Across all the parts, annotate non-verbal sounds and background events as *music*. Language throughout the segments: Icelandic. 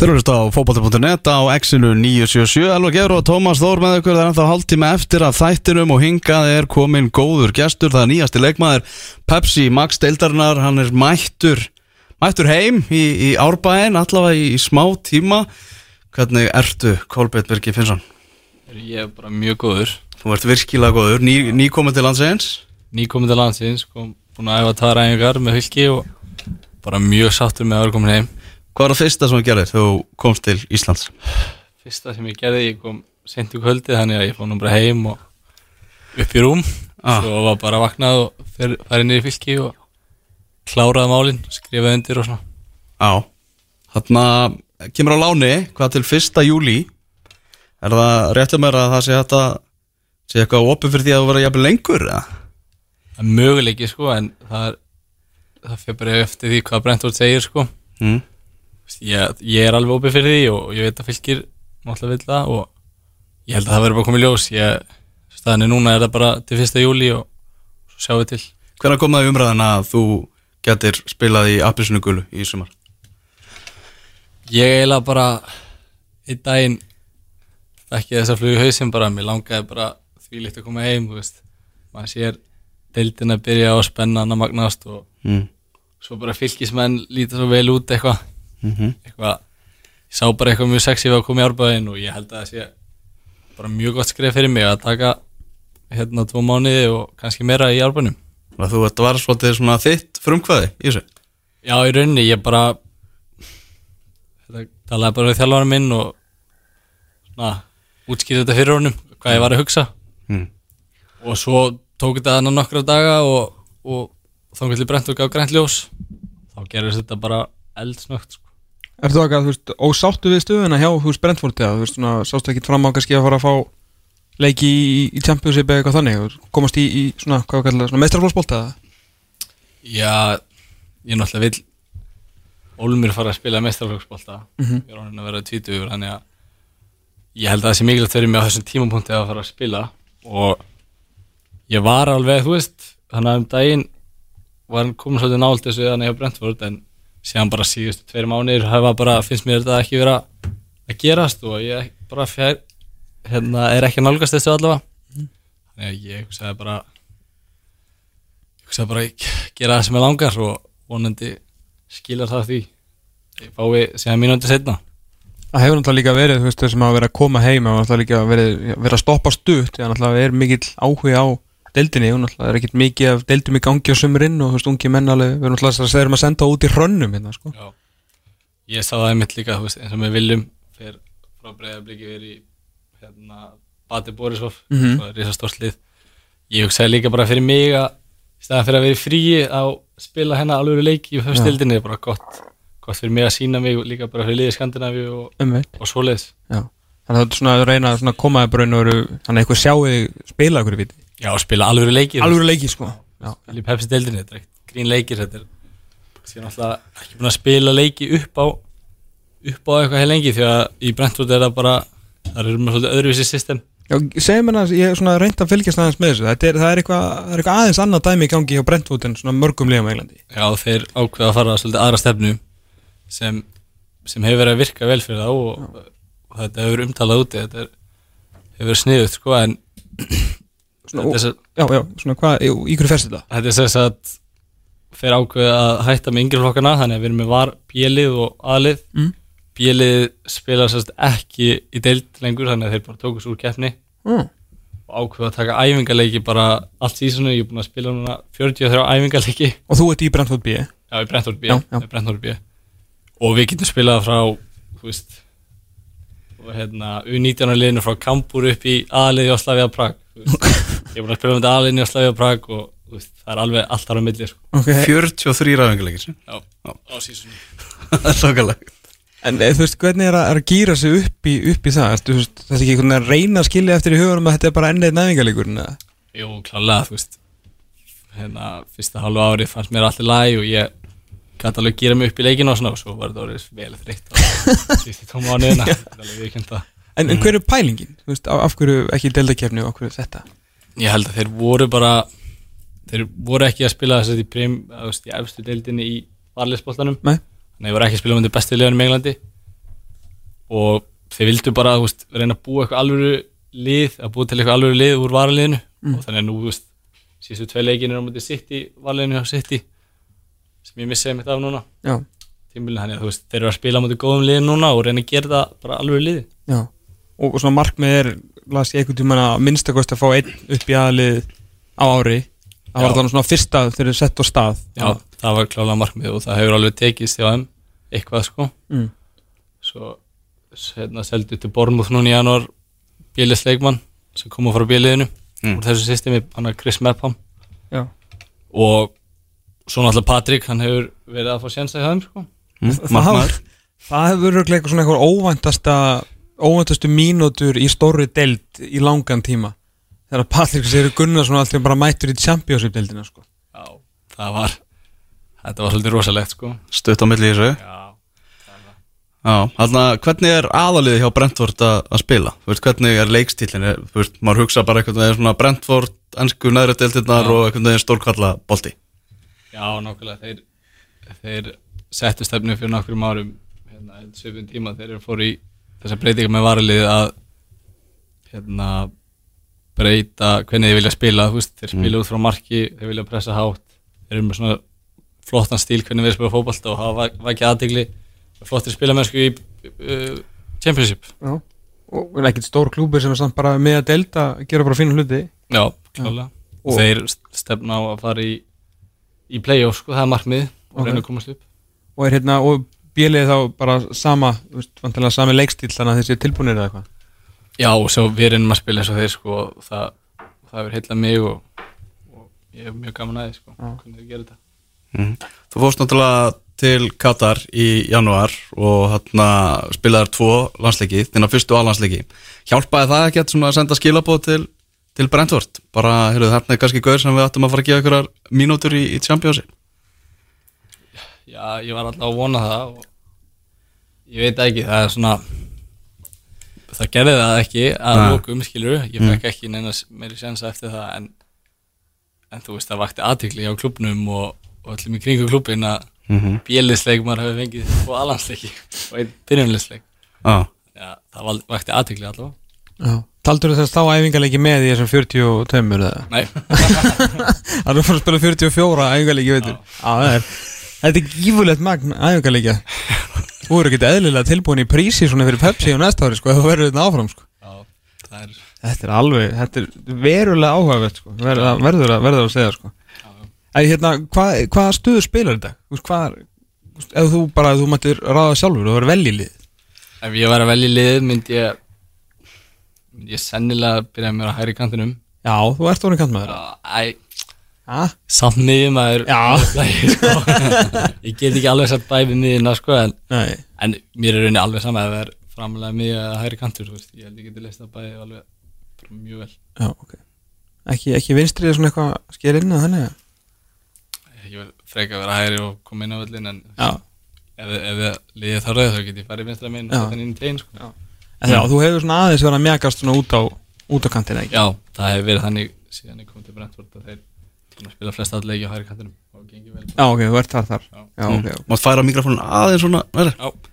Þurfust á fókbalti.net á X-inu 977 Elva Gjör og Tómas Þór með ykkur. Það er ennþá hálftíma eftir af þættinum og hingað er komin góður gestur. Það er nýjasti leikmaður Pepsi Max Deildarinnar. Hann er mættur, mættur heim í, í árbæin allavega í, smá tíma. Hvernig ertu, Kolbjörn Birgi Finnsson? Ég er bara mjög góður. Þú ert virkilega góður, ný, ný komið til landsegins Nýkomið til landsins, kom, búin að æfa tæra æfingar með fylki og bara mjög sáttur með að vera komin heim Hvað var það fyrsta sem þú gerðir þegar þú komst til Íslands? Fyrsta sem ég gerði, ég kom sent í kvöldi þannig að ég fór nú bara heim og upp í rúm Ah. Svo var bara vaknað og farið niður í fylki og kláraði málin, skrifaði undir og svona Já, þarna kemur á láni, hvað til 1. júli Er það réttum mér að það sé að sé eitthvað opið fyrir því að þú verða jafnvel lengur? eða? Það er möguleiki sko en það það fyrir bara eftir því hvað Brentford segir sko Mm. Ég, ég er alveg opið fyrir því og ég veit að fylgir náttúrulega vil það og ég held að það verður bara komið ljós ég, staðinni núna er það bara til 1. júli og svo sjáum við til Hvernig kom það í umræðan að þú getur spilað í appisinu gulu í sumar? ég eiginlega bara einn daginn ekki þess að flugu hausinn bara mér langaði bara því líkt að koma heim maður sér deildin að byrja á spennan að magnast og Mm. svo bara fylgismenn líta svo vel út eitthvað Mm -hmm. eitthvað, ég sá bara eitthvað mjög sexy við að koma í árbæðin og ég held að það sé bara mjög gott skref fyrir mig að taka hérna tvo mánuði og kannski meira í árbæðinum Þú ert var svolítið svona þitt frumkvæði í þessu Já, í rauninni, ég bara talaði bara við þjálfarinn minn og svona útskýrði þetta fyrir honum hvað ég var að hugsa mm. og svo tók þetta hann nokkra daga og, og þá gæti brent og gaf grænt ljós þá gerðist þetta bara eldsnögt sko. Er þú eitthvað, þú veist, ósáttu við stöðuna hjá, þú veist, Brentford eða, þú veist, svona, sástu ekki fram á kannski að fara að fá leiki í, í Championship eða eitthvað þannig, og komast í, í svona, hvað kallar, svona meistrarflósbolta eða? Já, ég náttúrulega vil Ólmur fara að spila mestrarflöksbolta Mhm. ég er honum að vera tvítugur þannig að ég held að það sé mikilvægt fyrir mig á þessum tímapunkti að fara að spila og ég var alveg, þú veist þannig að um daginn var hann komin svolítið nált þessu þannig síðan bara síðustu tveir mánuðir hafa bara, finnst mér þetta ekki vera að gerast og ég bara fjær, hérna, er ekki að nálgast þessu allavega. Þannig að ég hugsaði bara ég hugsaði bara að gera það sem ég langar og vonandi skilar það því. Ég fái síðan mínúti setna Það hefur náttúrulega líka verið, þú veist, þessum að vera að koma heim og náttúrulega líka verið, verið að stoppa stutt því að náttúrulega er mikill áhugi á deildinni og náttúrulega er ekkit mikið af deildum í gangi á sumurinn og þú veist, ungi menn alveg, við erum náttúrulega að segja að senda út í hrönnum hérna, sko. Já. ég sá það einmitt líka þú veist, eins og með Viljum fyrir frá breyðabliki verið í hérna, Bati Borisov mm. -hmm. svo risastórt lið ég hugsaði líka bara fyrir mig að í staðan fyrir að vera fríi að spila hennar alveg leiki í höfstildinni er bara gott, gott fyrir mig að sína mig líka bara fyrir liði Skandinavíu og, og svoleiðis Já. Þannig að er að reyna að koma að braun og þannig að eitthvað sjáu þig spila okkur í viti. Já, spila alveg leiki Alveg leiki, sko. Já. í Pepsi deildinni, þetta er ekkert grín leikir þetta er síðan alltaf ekki búin að spila leiki upp á upp á eitthvað heil lengi því að í Brentford er það bara það er með svolítið öðruvísi system Já, segjum að ég er svona reynd að fylgjast aðeins með þessu. Þetta er, það, er eitthvað, það er eitthvað aðeins annað dæmi í gangi hjá Brentford en svona mörgum liðum á Englandi. já þeir ákveða að fara svolítið aðra stefnu sem, sem hefur verið að virka vel fyrir þá og, og þetta hefur umtalað úti þetta er, hefur verið sniðut sko en Svona, Já, já, svona hvað, í, í hverju færst þetta? þetta er þess að þeir ákveða að hætta með yngri flokkana þannig að við erum með var bjelið og aðlið Mm. bjelið spila sérst ekki í deild lengur þannig að þeir bara tókus úr keppni Mm. og ákveða að taka æfingarleiki bara allt sísonu, ég er búin að spila núna 43 æfingarleiki Og þú ert í Brentford B. já, í Brentford B, Já, já. í Brentford B. og við getum spilað frá þú veist og hérna, U19 liðinu frá Kampur upp í aðliði á Slavia Prag. *laughs* ég er búin að spila með þetta aðliðinu á Slavia Prag og veist, það er alveg allt þar á milli sko. Ok, 43 ræfinguleikir já, á sísonu Það *laughs* er þokkalegt en eh, þú veist, hvernig er að, er að gýra sig upp í, upp í það? Þú veist, þetta er ekki einhvern veginn að reyna að skilja eftir í hugunum að þetta er bara ennið næfingarleikur, neða? Jú, klálega, þú veist hérna, fyrsta hálfu ári fannst mér allir læg og ég gæti alveg gera mig upp í leikinu og svona og svo var þetta orðið vel þreytt á *laughs* síðustu tóma á það En, en hver er pælingin? Þú veist, af, af hverju ekki deildakefni og af hverju þetta? Ég held að þeir voru bara þeir voru ekki að spila þess að í prim, að, veist, í efstu deildinni í varleisboltanum Nei. þannig að þeir voru ekki að spila með bestu liðanum í Englandi. Og þeir vildu bara veist, reyna að búa eitthvað alvöru lið að búa til eitthvað alvöru lið úr varaliðinu. Og þannig að nú, veist, síðustu tvei leikin er á mútið sitt í varaliðinu hjá sitt sem ég missi mitt af núna. Já, tímbilin, þannig að veist, þeir eru að spila á mútið góðum liðin núna og reyna að gera það bara alvöru liði já. Og svona markmið er, las ég einhvern tímann að minnstakost að fá einn upp í aðlið á ári. Það var þannig svona fyrsta þegar þeir sett á stað. Já, það var klálega markmið og það hefur alveg tekist hjá þeim eitthvað sko. Mm. svo hérna seldu til Bormúð núna í janúar Bílis leikmann sem kom frá Bíliðinu Mm. úr þessu systemi, hann er Chris Mepham Já. og svo náttúrulega Patrik, hann hefur verið að fá sjensa í þeim sko. Mm, Það- Það hefur verið eitthvað svona eitthvað óvæntasta óvæntastu mínútur í stóri deild í langan tíma þegar Patrik Seyri Gunnarsson alltaf bara mættur í Championship deildina sko. Já, það var þetta var svolítið rosalegt sko stutt á milli í þessu Já, Já, þarna, hvernig er aðaliði hjá Brentford að, spila? Þú veist, hvernig er leikstílinn? Er- Þú veist, maður hugsa bara einhvern veginn svona Brentford, ennsku neðri deildirnar Já. og einhvern veginn stórkalla bolti. Já, nákvæmlega þeir, þeir settu stefnu fyrir nokkrum árum hérna, svipun tíma þeir eru fóru í þessa breytinga með varalið að hérna breyta hvernig þeir vilja spila þú veist, þeir spila út frá marki, þeir vilja pressa hátt þeir eru með svona flottan stíl hvernig við spila fótbolta og hafa vakið aðdegli flottir spilamennsku í uh, Championship. Já. og er ekkert stór klúbur sem er samt bara með að delta gera bara fína hluti. Já, klálega. Og- þeir stefna á að fara í í play-off, sko, það er markmið og Ok. reyna að komast upp. Og er hérna og bjelið þá bara sama vantilega sami leikstíl þannig að þessi tilbúinir eða eitthvað Já, og svo við reynum að spila eins og þeir sko, og það, það hefur heillað mig og, og ég hef mjög gaman að því sko, Já. hvernig þeir gera þetta Mm. Þú fórst náttúrulega til Katar í janúar og hérna spilaðar tvo landsleiki, þína fyrstu A-landsleiki. Hjálpaði það ekki að senda skilabóð til, til Brentford? Bara, heyrðu, þarna er kannski gaur sem við ættum að fara að gefa ykkurar mínútur í, í Championship. Já, ég var alltaf að vona það og ég veit ekki, það er svona það gerði það ekki að Nei. lókum, skilur ég fekk ekki neina meiri sjansa eftir það en, en þú veist, það vakti aðtikli á klubnum og, og öllum í kringu klubin að Mm -hmm. bjölisleik maður hefur fengið tvo alansleiki og einn byrjunlisleik ah. Já, það vakti aðtikli allavega Já. Taldur þess þá æfingarleiki með í þessum 42 eða? Nei, *laughs* Það er að fara að spila 44 æfingarleiki veitur Já, það er Þetta er gífulegt magn æfingarleikja Þú eru ekkert eðlilega tilbúin í prísi svona fyrir Pepsi á næsta ári sko, ef þú verður þetta áfram sko. já, það er Þetta er alveg, þetta er verulega áhugavert sko. verður, verður, að, verður að segja sko. En hérna, hvað hva stuður spilar þetta? Hvað, veist, ef þú bara, ef þú mættir ráða sjálfur og verður veljilið Ef ég var að velja liðið myndi ég myndi ég sennilega byrja mér á hægri kantinum Já, þú ert orðin kant maður Æ, samt miðjum maður. Já. sko. *laughs* Ég get ekki alveg satt bæði miðjuna sko, en, en mér er rauninni alveg sama ef það er framlega miðja eða hægri kantur veist. Ég held ég geti leist það bæði alveg mjög vel. Já, ok. Ekki, ekki vinstrið svona eitthvað sker inn að þannig Ég vil freka að vera hægri og koma inn á völlin en Já, ef, ef það liðið þar rauð þá get ég farið vinstra minn og hann inn í tegin sko. þú hefur svona aðeins verið að mjagast svona út á út á kantina Já, það hefur verið þannig síðan ég kom til Brentford að þeir búin að spila flest allir á hægri kantinum og gengið vel Já, ok, þú ert þar þar Já. Já, ok, ok Mátt færa mikrofónin aðeins svona, verður? Já,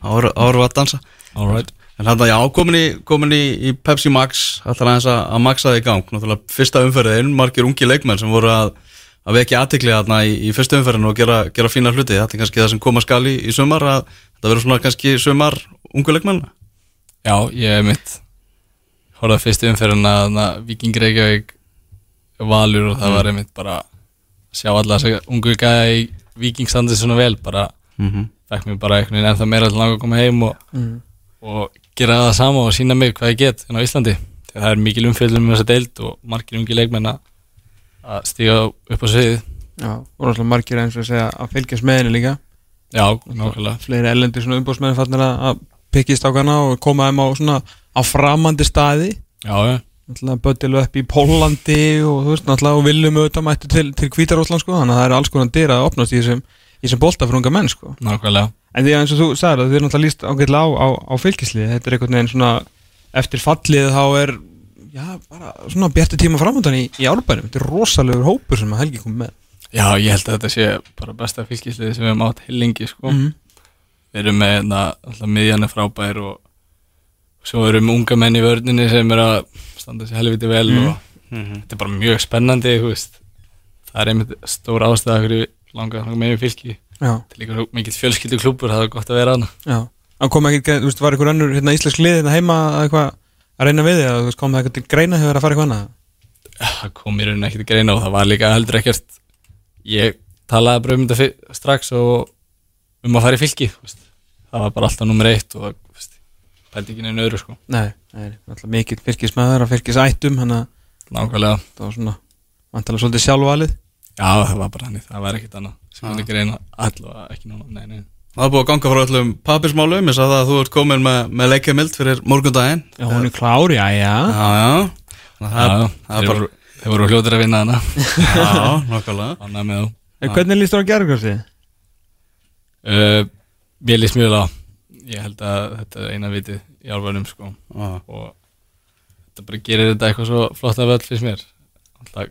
Ára, ára að dansa. alright En hann já, komin í, komin í, í Pepsi Max, ætlar aðeins að, að maxa það í gang. Náttúrulega fyrsta umferðin, margir ungi leikmenn sem voru að, að vekja aðtikli þarna í, í fyrsta umferðin og gera, gera fína hluti. Þetta er kannski það sem koma skal í, í sumar, að þetta verður svona kannski sumar ungu leikmenn. Já, ég hef mitt horfað fyrst umferðina að Viking Reykjavík valur og það var einmitt bara að sjá alla þess að ungu gæða í Viking standið svona vel bara Mm -hmm. fekk mér bara einhvern veginn ennþá meira til að koma heim og, mm. og gera það sama og sína mig hvað ég get hérna á Íslandi. Þegar það er mikil umfjöldum með þessa deild og margir ungi leikmenn að stíga upp á sviðið. Já, og náttúrulega margir eins og að segja að fylgjast með henni líka. Já, nákvæmlega. Fleiri ellendir svona umbúrsmenn fannir að, að pikkist á hana og koma þeim á svona á framandi staði. Já, já, Náttúrulega Böttilu upp í Pólandi og þú veist, náttúrulega viljum auðvitað mætti til, til Hvítarósland sko, þannig að það er alls konar dyr að opnast í þessum, þessum bolta fyrir unga menn sko. nákvæmlega En því að eins og þú sagði að þið er náttúrulega líst ágætlega á, á, á fylgislið, þetta er einhvern veginn svona eftir fallið þá er já, bara svona bjartu tíma framöndan í, í árbænum, þetta er rosalegur hópur sem að Helgi kom með Já, ég held að þetta sé bara besta fylgisliði sem við höfum átt heilingi sko. Mhm. við erum með hérna, alltaf miðjan er frábær og svo erum unga menn í vörninni sem er að standa sér helviti vel og þetta er bara mjög spennandi það er einmitt stór ástæða fyrir langa, langa með fylki. Já, er líka mikið fjölskyldu klúpur það er gott að vera hana já. Hann kom ekki, þú veist, var einhver önnur hérna, íslensk lið hérna heima að eitthvað að reyna við þig kom það eitthvað til greina hefur að fara eitthvað annað? Það kom í rauninni ekkert að greina og það var líka heldur ekkert ég talaði bara um þetta strax og um að fara í fylki það var bara alltaf nummer eitt og pældi ekki neina öðru sko. Nei, nei, alltaf mikill fylkismæður að fylkisættum, hann að nákvæmlega, það var svona, vantalega svolítið sjálfvalið. Já það var bara hann það var ekkert annað sem myndi greina allavega ekki núna, nei nei. Það er búið að ganga frá öllum pappismálum Ég sagði það að þú ert komin með, með leikjamild fyrir morgundaginn. Já, hún er klár, já, já. Já, já. Þannig að já, Það þeir, það bara voru, þeir voru hljótir að vinna hana. Já, En hvernig líst þú að gera hvað uh, mér líst mjög á ég held að þetta er eina vitið í álfanum sko. Já. og þetta bara gerir þetta eitthvað svo flott af öll fyrst mér. Alltaf,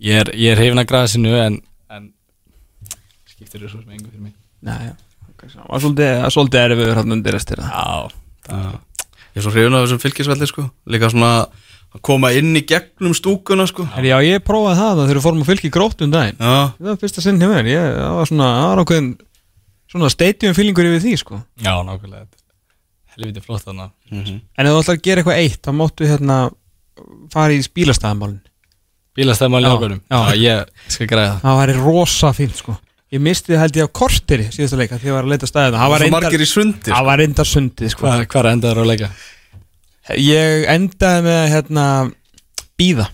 ég er, ég er hefin að grasinu en, en skiptir þessu sem engu fyrir mig. Nei, já. Ok, svo var svolítið, svolítið erfiður hann undir restir það já, Já. Ég er svo hrifun af þessum fylgisvelli sko. Líka svona að koma inn í gegnum stúkuna sko. Er, já, ég prófaði það þegar við fórum að fylgja í gróttu um daginn. Já, Það var fyrsta sinn hjá mér, ég, það var svona, það var ákveðin svona stadium feelingur yfir því, sko. Já, nákvæmlega helviti flott þannig Mhm. En ef þú ætlar að gera eitthvað eitt, þá máttu hérna fara í bílastæðamálin. Bílastæðmál í Já, álfanum já. já, ég skal græða það. Það væri rosa fínt, sko. Ég misti held ég á korteri síðustu leika því ég var að leita stæðina Það var margir í sundi það var reyndar sundið, sko. Hvað, hvað er endaður að leika? Ég endaði með að hérna býða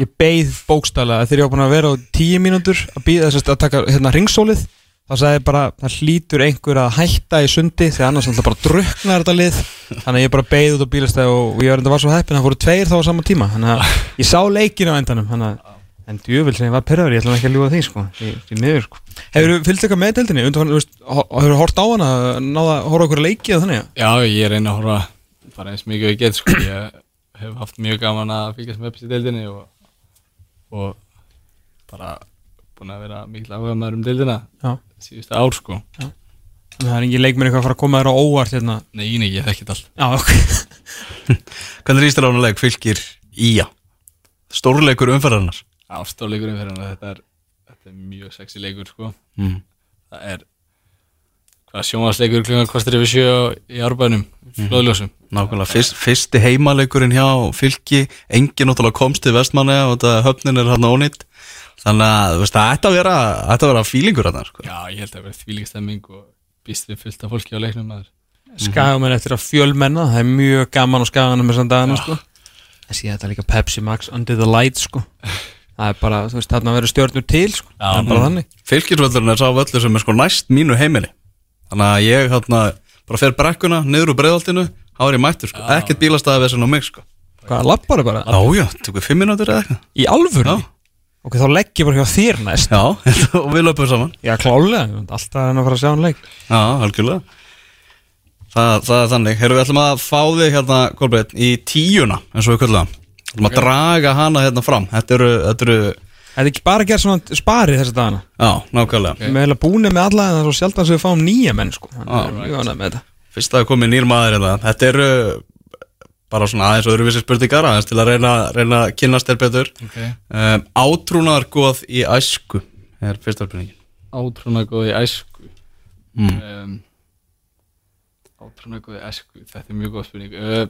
Ég beið bókstælega þegar ég var búin að vera á tíu mínútur að býða þess að taka hérna ringsólið þá sagði ég bara, það hlýtur einhver að hætta í sundi því annars alltaf bara druknar þetta lið. Þannig að ég bara beið út á bílastæð og ég var enda var svo heppin að það fóru tveir þá á sama tíma. Þannig að ég sá leikinu á endanum. Þannig að en djöfil sem ég var perraður, ég ætla ekki að ljúga því sko, því, því miður sko. Hefur þú fylgst eitthvað með deildinni, hefur þú hort á hana, náða að horfa okkur leiki eða þannig? já, ég einn að horfa bara eins mikið og ég get sko. ég hef haft mjög gaman að fylgjast með þessi deildinni og, og bara búin að vera mikil áhuga maður um deildina. Já. Síðustu ár sko. Að það er engin leikminn eitthvað að fara að koma þér á óvart hérna? Nei, nei, ég þekki þetta allt. Já, ok. *laughs* Hvernig rýstir á hana leik? Fylgir ía? Stórleikur umferðarnar ástóðleikurinn fyrir hann þetta er, þetta er mjög sexy leikur sko. Mm. það er hvað sjónvarsleikur klungan kostar yfir sjö í árbænum, flóðljósum Nákvæmlega, fyrst, fyrsti heimaleikurinn hjá fylki, engin náttúrulega komst til vestmanni og þetta höfnin er hann ónýtt þannig að veist, það ætti að vera það ætti að vera fílingur hann sko. já, ég held að það verði þvílík stemming og býst við fullt af fólki á leiknum maður. Skagamenn eftir að fjölmenna Það er mjög gaman á skaganum með samt dagana sko. En síðan þetta er líka Pepsi Max Under the Light sko. Það er bara, þú veist, þarna verður stjórnur til sko. Það er bara þannig. Fylkisvöllurinn er sá völlur sem er sko næst mínu heimili. Þannig að ég hérna bara fer brekkuna niður úr er ég mættur sko, ekkert bílastæði við á mig sko. Hvað, lappar bara? Já, já, tökur fimm mínútur eða eitthvað. Í alvöru? Já. Ok, þá legg ég bara hjá þér næst. Já, *laughs* og við löpum saman. Já, klálega, alltaf að hann að fara að sjá hann leik. Já, algjörlega. Það, það er þannig, Heru, við ætlum að fá þig hérna, Kolbjörn, í tíuna eins og við köllum það. Við ætlum að draga hana hérna fram. Þetta eru, þetta eru, Það er ekki bara að gera svona spari þessa dagana? Já, nákvæmlega. Við erum eiginlega búinir með alla en það er svo sjaldan sem við fáum nýja menn sko. Þannig Ah, að við erum mjög ánægð með þetta. Fyrst að það komið nýr maður hérna. Þetta eru bara svona aðeins öðruvísi spurningar aðeins til að reyna, reyna að kynnast þér betur. Okay. um, Átrúnaðargoð í æsku er fyrsta spurningin. Átrúna góði æsku? Mm. um, átrúna góði æsku þetta er mjög góð spurning. Uh,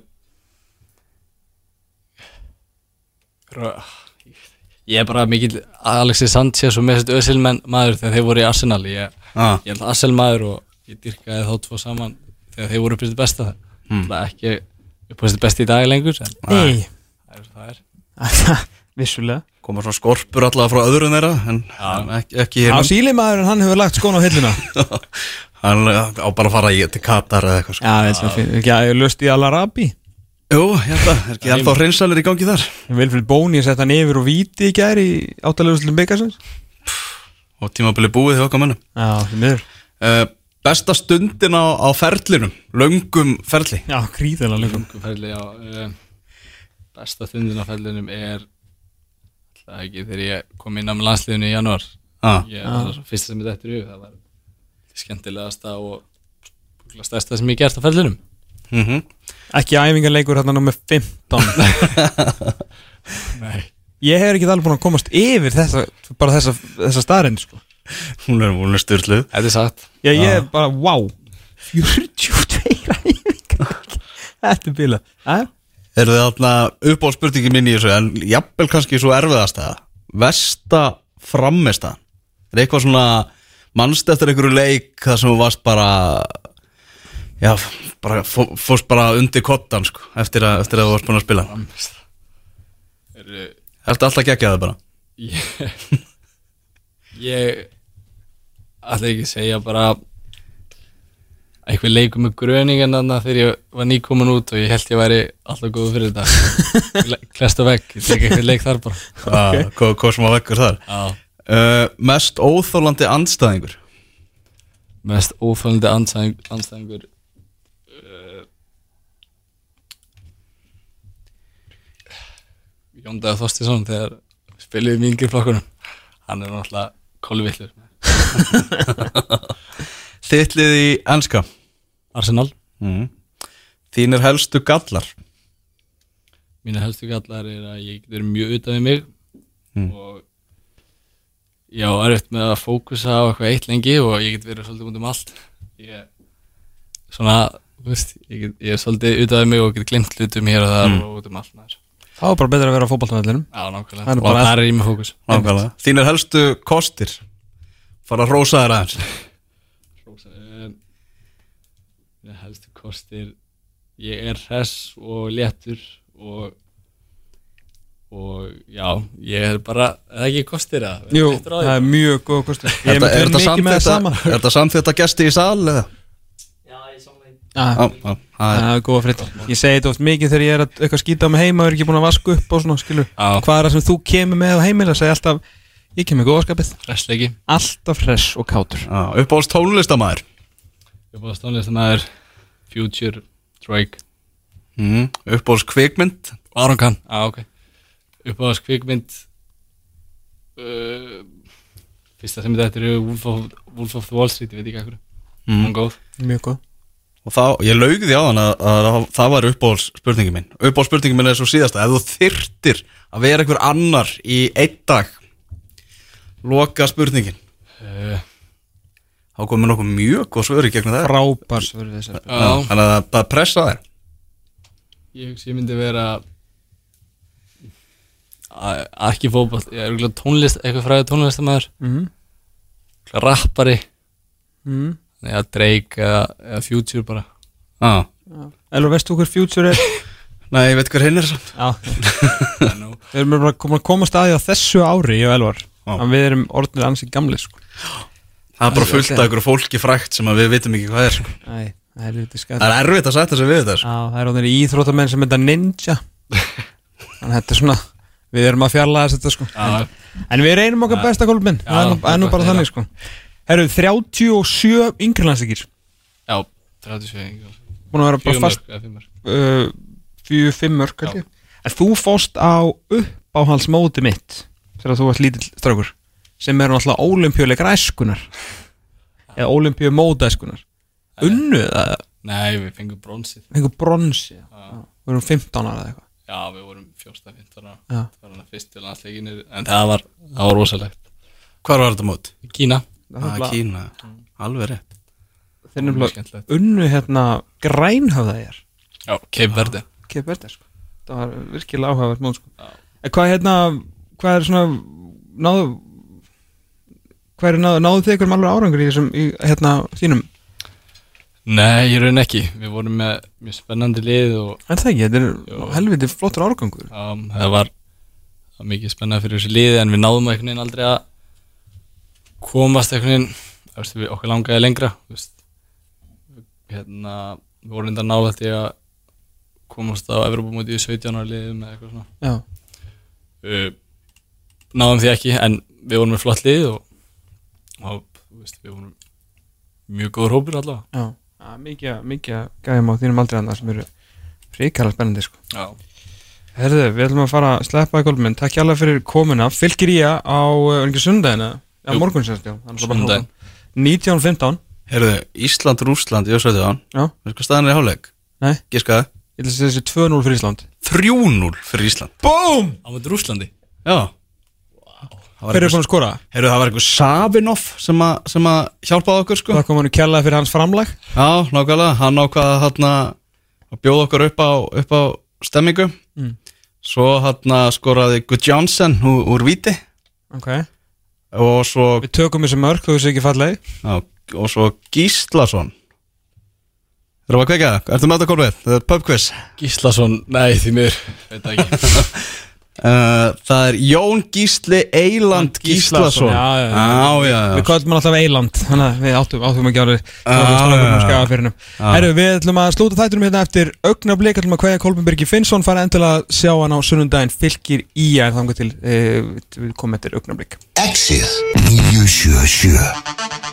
ég er bara mikil Alexis Sanchez og Mesut Özil maður þegar þeir voru í Arsenal. Ég, ah, ég held Arsenal maður og ég dyrkaði þá tvo saman þegar þeir voru uppið besta. Mm. það er ekki uppið þetta besta í dag lengur en Nei, það er svo það er. *laughs* Vissulega. Koma svona skorpur allavega frá öðrum þeirra En, en ekki, ekki hérna sílimaðurinn hann hefur lagt skón á hilluna. *laughs* Hann á bara að fara í, til Katar eða eitthvað sko. Já, veit það fyrir Ekki að ég löst í Al-Arabi. Jú, hérna, er ekki ennþá hreinsalir í gangi þar? Vilfrild Bóni sett hann yfir og víti í gæri í áttalegustlum byggasins Og tímabili búið hjá okkar mönnum. Já, því miður. Uh, Besta stundin á, á ferlinum Löngum ferli. Já, gríðilega leikum Lunguferli, já um, Besta þundin á ferlinum er Það ekki þegar ég kom inn á með landsliðinu í janúar. Ah, ég, var svo fyrsta sem ég dættur í hug, það var skemmtilegasta og stærsta sem ég gert á ferðlunum mm Ekki æfingarleikur hérna nummer 15 *laughs* Nei. Ég hef ekki alveg búin að komast yfir þessa, bara þessa, þessa starinn sko. Hún er, er styrluð Þetta er satt. Já, ég er bara, wow 42 æfingar Þetta er bíla? Eru þið þarna upp á spurningi minni í þessu? En jafnvel kannski svo erfiðast það Vesta frammesta Er eitthvað svona Manst eftir einhverju leik Það sem varst bara Já, bara fó, Fórst bara undir kottan sko, eftir, að, eftir að þú varst búin að spila? Eru Ertu alltaf geggjaði bara? Ég *laughs* Ég ætla ekki að segja bara eitthvað leikum með gröningen þannig þegar ég var nýkomin út og ég held ég væri alltaf góð fyrir þetta. Klest og vekk, ég tek eitthvað leik þar bara. Okay. Hvað hvað sem að vekkur þar. Já. uh, Mest óþólandi andstæðingur? Mest ófælandi andstæðing, andstæðingur uh, Jóndaði Þostisson þegar spiliði mingir flokkunum. Hann er náttúrulega kolvillur *laughs* Þittlið í enska Arsenal mm. Þínir helstu gallar mínu helstu gallar er að ég get verið mjög utan við mig Mm. og ég á erfitt með að fókusa á eitthvað eitt lengi og ég get verið svolítið út um allt ég svona, þú veist, ég, get, ég er svolítið utan við mig og get glimt hlutum hér og þar Mm. og út um allt maður. Það var bara betra að vera á fótballtæðlinum Já, nákvæmlega, er og það er ég með fókus Nákvæmlega. Þínir helstu kostir Fara að rósa þér aðeins. Rósa, um, Mér helstu kostir ég er hress og léttur og og já, ég er bara eða ekki kostir að Jú, það er mjög góð kostur. Ég er þetta- með þetta það samþykkt- Er þetta samþjótt að gesti í sal eða? Já, Já, já, það er- Það er góða fritt Ég segi þetta oft mikið þegar ég er að eitthvað skýta á mig heima og er ekki búin að vaska upp og svona, skilur. Já. Hvað er það sem þú kemur með á heimil að segja alltaf Ég kemur góðskapið Hressleiki Alltaf hress og kátur. Já, uppáhalds tónlistamæður Uppáðast tónlistamæður Future, Drake. Mm. Uppáhalds kvikmynd? Aron Kahn. Ah, okay. Uppáðast kvikmynd uh, Fyrsta sem þetta er Wolf of, Wolf of the Wall Street, ég veit ekki ekkur mm. Hún góð. Mjög góð. Og þá, ég laugði á hann að, að, að það var uppáhalds spurningi minn Uppáhalds spurningi minn er svo síðasta. Ef þú þyrtir að vera einhver annar í einn dag Loka spurningin. Uh, Þá komið nokkuð mjög góð svöri gegnum það. Frábær svör við þessar Já, Þannig að það pressa þér ég hugsi ég myndi vera að- ekki fótball, ég er örugglega tónlist eitthvað fræðið tónlistamæður Mhm. rappari, Mhm. eða Drake eða, eða Future bara. Ah. Elvar, veistu hver future er? *laughs* Nei, ég veit hver hinn er samt. *laughs* Við erum bara komin að koma staði á þessu ári, ég og Elvar Já. að við erum orðinir ansið gamli sko. Það er bara fullt af ykkur fólki frækt sem að við vitum ekki hvað er sko. Æ, það er Það er erfitt að setja sig við þetta sko. Já, það er orðinir íþróttamenn sem þetta ninja Þannig að þetta er svona Við erum að fjarlæða þetta sko Já. En við reynum okkar besta kolminn er nú- er bara þannig sko Herru, 37 yngrilandsleikir Já, 37 Búin að vera bara Fjögur fast mörk, eða fimm mörk. uh, Fjögur, fimm mörk held ég. En þú fóst á uppáhaldsmóti mitt Þegar þú varst lítill strákur Sem er náttúrulega ólimpíuleikar æskunar Eða ólimpíu móta æskunar Unnu það Nei, við fengum bronsið Einhver bronsi Við erum 15 ára eða eitthvað. Já, við vorum 14-15 ára. Það var hann fyrstu landsleikinu En það var, það var rosalegt. Hvar var þetta mót? Kína. Ah, Kína, alveg rétt. Þeir nefnilega unnu hérna grænhöfðaðjar Já, Cape Verde. Sko. Það var virkilega áhugavert mót sko. En hvað hérna Hvað er svona náðu Hvað er náðu, náðu þið ykkur alveg árangur í þessum í, hérna þínum? Nei, ég raun ekki. Við vorum með mjög spennandi lið og En það ekki, þetta er Jú. helviti flottur árangur um, það var, mikið spennandi fyrir þessu liði en við náðum einhvern veginn aldrei að komast einhvern veginn við okkur langaði lengra veist, hérna, við vorum enda náða til að komast á Evropamóti í 17 ára liðum eða eitthvað svona. Já, uh, náðum því ekki en við vorum með flott lið og, og þú veist, við vorum mjög góður hópur allavega. Mikið, mikið gæðum á þínum aldrei annað sem eru ríkala spennandi sko. Já, Herðu, við ætlum að fara að sleppa í gólfminn Takk hjá alveg fyrir komuna. Fylgir í á, ekki sundagina Já, Jú. morgun sérst, já. Þannig að bara Sunnudaginn. hrópa. 19.15 Heyrðu, Ísland, Rúsland, ég svo þetta á hann. Já, Veistu hvað staðan er í hálfleik? nei, ég ætla að segja þessi 2-0 fyrir Ísland. 3-0 fyrir Ísland. BOOM! Á með Rúslandi Já Hver er að skora? Heyrðu, það var eitthvað Savinov sem, að- sem að hjálpaði okkur sko. Það kom hann í kjallaði fyrir hans framlag. Já, nákvæmlega, hann ákvaða hann að bjóða okkur upp á, upp á stemmingu. Mm. Svo hann skoraði Good Johnson úr, Víti. Ok. Og svo, Við tökum þessi mörg þú þessi ekki fallegi já, og svo Gíslason. Erum við að kveika? Ertu með þetta kólfið? Þetta er pubquiz Gíslason, nei því mér Veit það ekki *laughs* uh, Það er Jón Gísli Eiland Gíslason Já, já, já. Við kallum hann alltaf Eiland Þannig að við áttum, áttum já, já. Já. Herru, við ætlum að slúta þættinum hérna eftir augnablik ætlum að kveðja Kolbenbergi Finnsson fara endilega að sjá hann á sunnundaginn fylgir í að þangar til e, við komum eftir augnablik Exið 977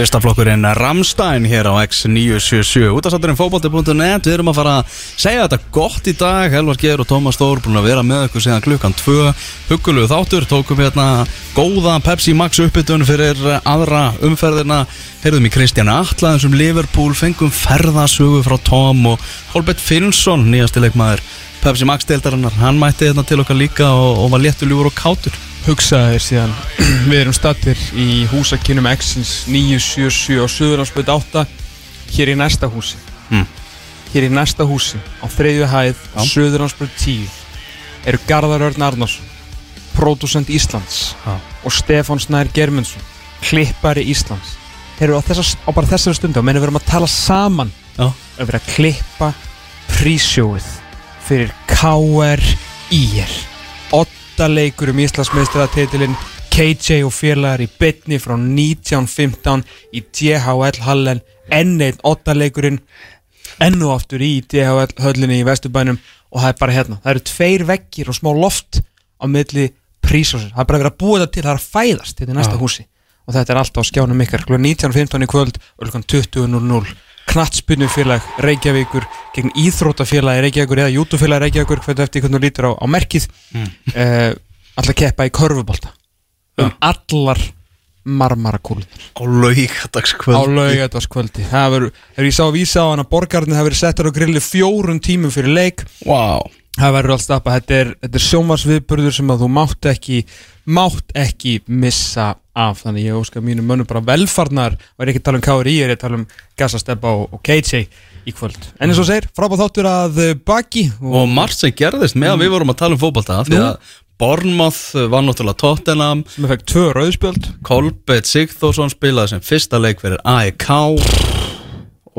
Listaflokkurinn Ramstein hér á X977 Útastátturinn fótbolti.net Við erum að fara að segja þetta gott í dag. Helvar Geir og Tómas Þór búin að vera með okkur síðan klukkan 2 Huggulegu þáttur, tókum hérna góða Pepsi Max uppbytun fyrir aðra umferðina. Heyrðum í Kristján Atla þessum Liverpool. Fengum ferðasögu frá Tom og Holbert Finnsson, nýjasti leikmaður Pepsi Max deildarinnar, hann mætti hérna til okkar líka og, og var léttuljúur og kátur hugsaðir síðan *clears throat* við erum statir í húsakinnum X-ins 977 á Suðurlandsbyrð 8 hér í næsta húsi mm. hér í næsta húsi á þreyðu hæð ja. Suðurlandsbyrð 10 eru Garðar Örn Arnarsson pródúsent Íslands ja. og Stefán Snær Germundsson klippari Íslands eru á, á bara þessari stundu og meðan við erum að tala saman ja. að vera að klippa prísjóið fyrir K.R.I.R. 8 leikur um Íslandsmeistaratitilinn. KJ og félagar í bytni frá 1915 í DHL Hallen. Enn einn 8 leikurinn ennu aftur í DHL höllinni í Vesturbænum. Og það er bara hérna. Það eru tveir vekkir og smá loft á milli prísásins, það er bara verið að búa þetta til. Það er að fæðast, hérna þetta er næsta ja. húsi. Og þetta er alltaf á skjánum ykkar. Kl. 19.15 í kvöld og kl. 20.00 knattspunnufélag Reykjavíkur gegn íþrótafélagi Reykjavíkur eða jútufélagi Reykjavíkur hvernig eftir hvernig þú lítur á, á merkið mm. alltaf keppa í körfubólta um allar marmarakúlunar Á laugadagskvöld á laugadagskvöldi það verður, þegar ég sá að vísa á hann að borgarnir það verður settar á grilli fjórun tímum fyrir leik. Vá það verður alls stappa, þetta er, er sjómasviðburður sem að þú mátt ekki mátt ekki missa af. Þannig ég óskar mínu mönnum bara velfarnar. Og er ekki að tala um KRI, er ég að tala um Gassasteppa og, og KJ í kvöld. En eins og segir, frábæð þáttur að eh, baki Og margt sem gerðist með að við vorum að tala um fótbolta Því að Bournemouth var náttúrulega Tottenham. Sem er fekk tvö rauðspjöld. Kolbett Sigþórsson spilaði sem fyrsta leik fyrir AEK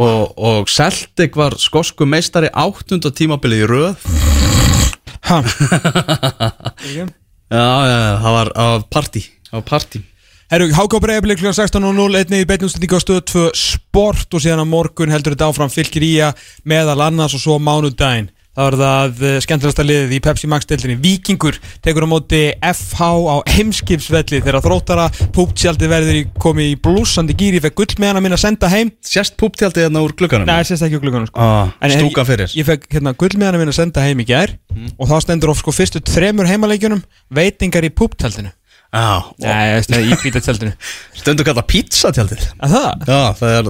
og, og Celtic var skosku meistari áttunda tímabilið í röð. Ha, *laughs* Já, já, það var, partí Það var partí Herru, HK Breiðablik kl. 16.00 einnig í beinústendingu á stöð 2 sport og síðan á morgun heldur þetta áfram fylgir í að meðal annars og svo mánudaginn er það eh, skemmtilegasta liðið í Pepsi Max deildinni. Víkingur tekur á móti FH á heimskipsvelli þegar þróttara púptjaldi verður komið í blúsandi gýri fekk gull með hana minn að senda heim. Sérst púptjaldið hérna úr glugganum? Nei, það sést ekki á glugganum sko. ah, ég- Stúka fyrir. Ég fekk hérna gull með hana minn að senda heim í gær. Og þá stendur of sko fyrstu þremur heimaleikjunum veitingar í púptjaldinu. Já, Nei, ég veist það, í pítatjaldinu. Stundu kalla pizzatjaldið Að það? Já, það er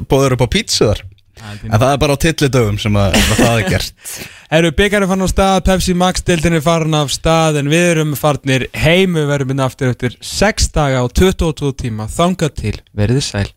En það er bara á tillidögum sem að, að það er gert. *laughs* Herru, byggarinn fann á stað, Pepsi Max deildin er farin af stað en við erum farnir heim við verðum inn aftur eftir 6 daga og 22 tíma. Þangað til, verðið sæl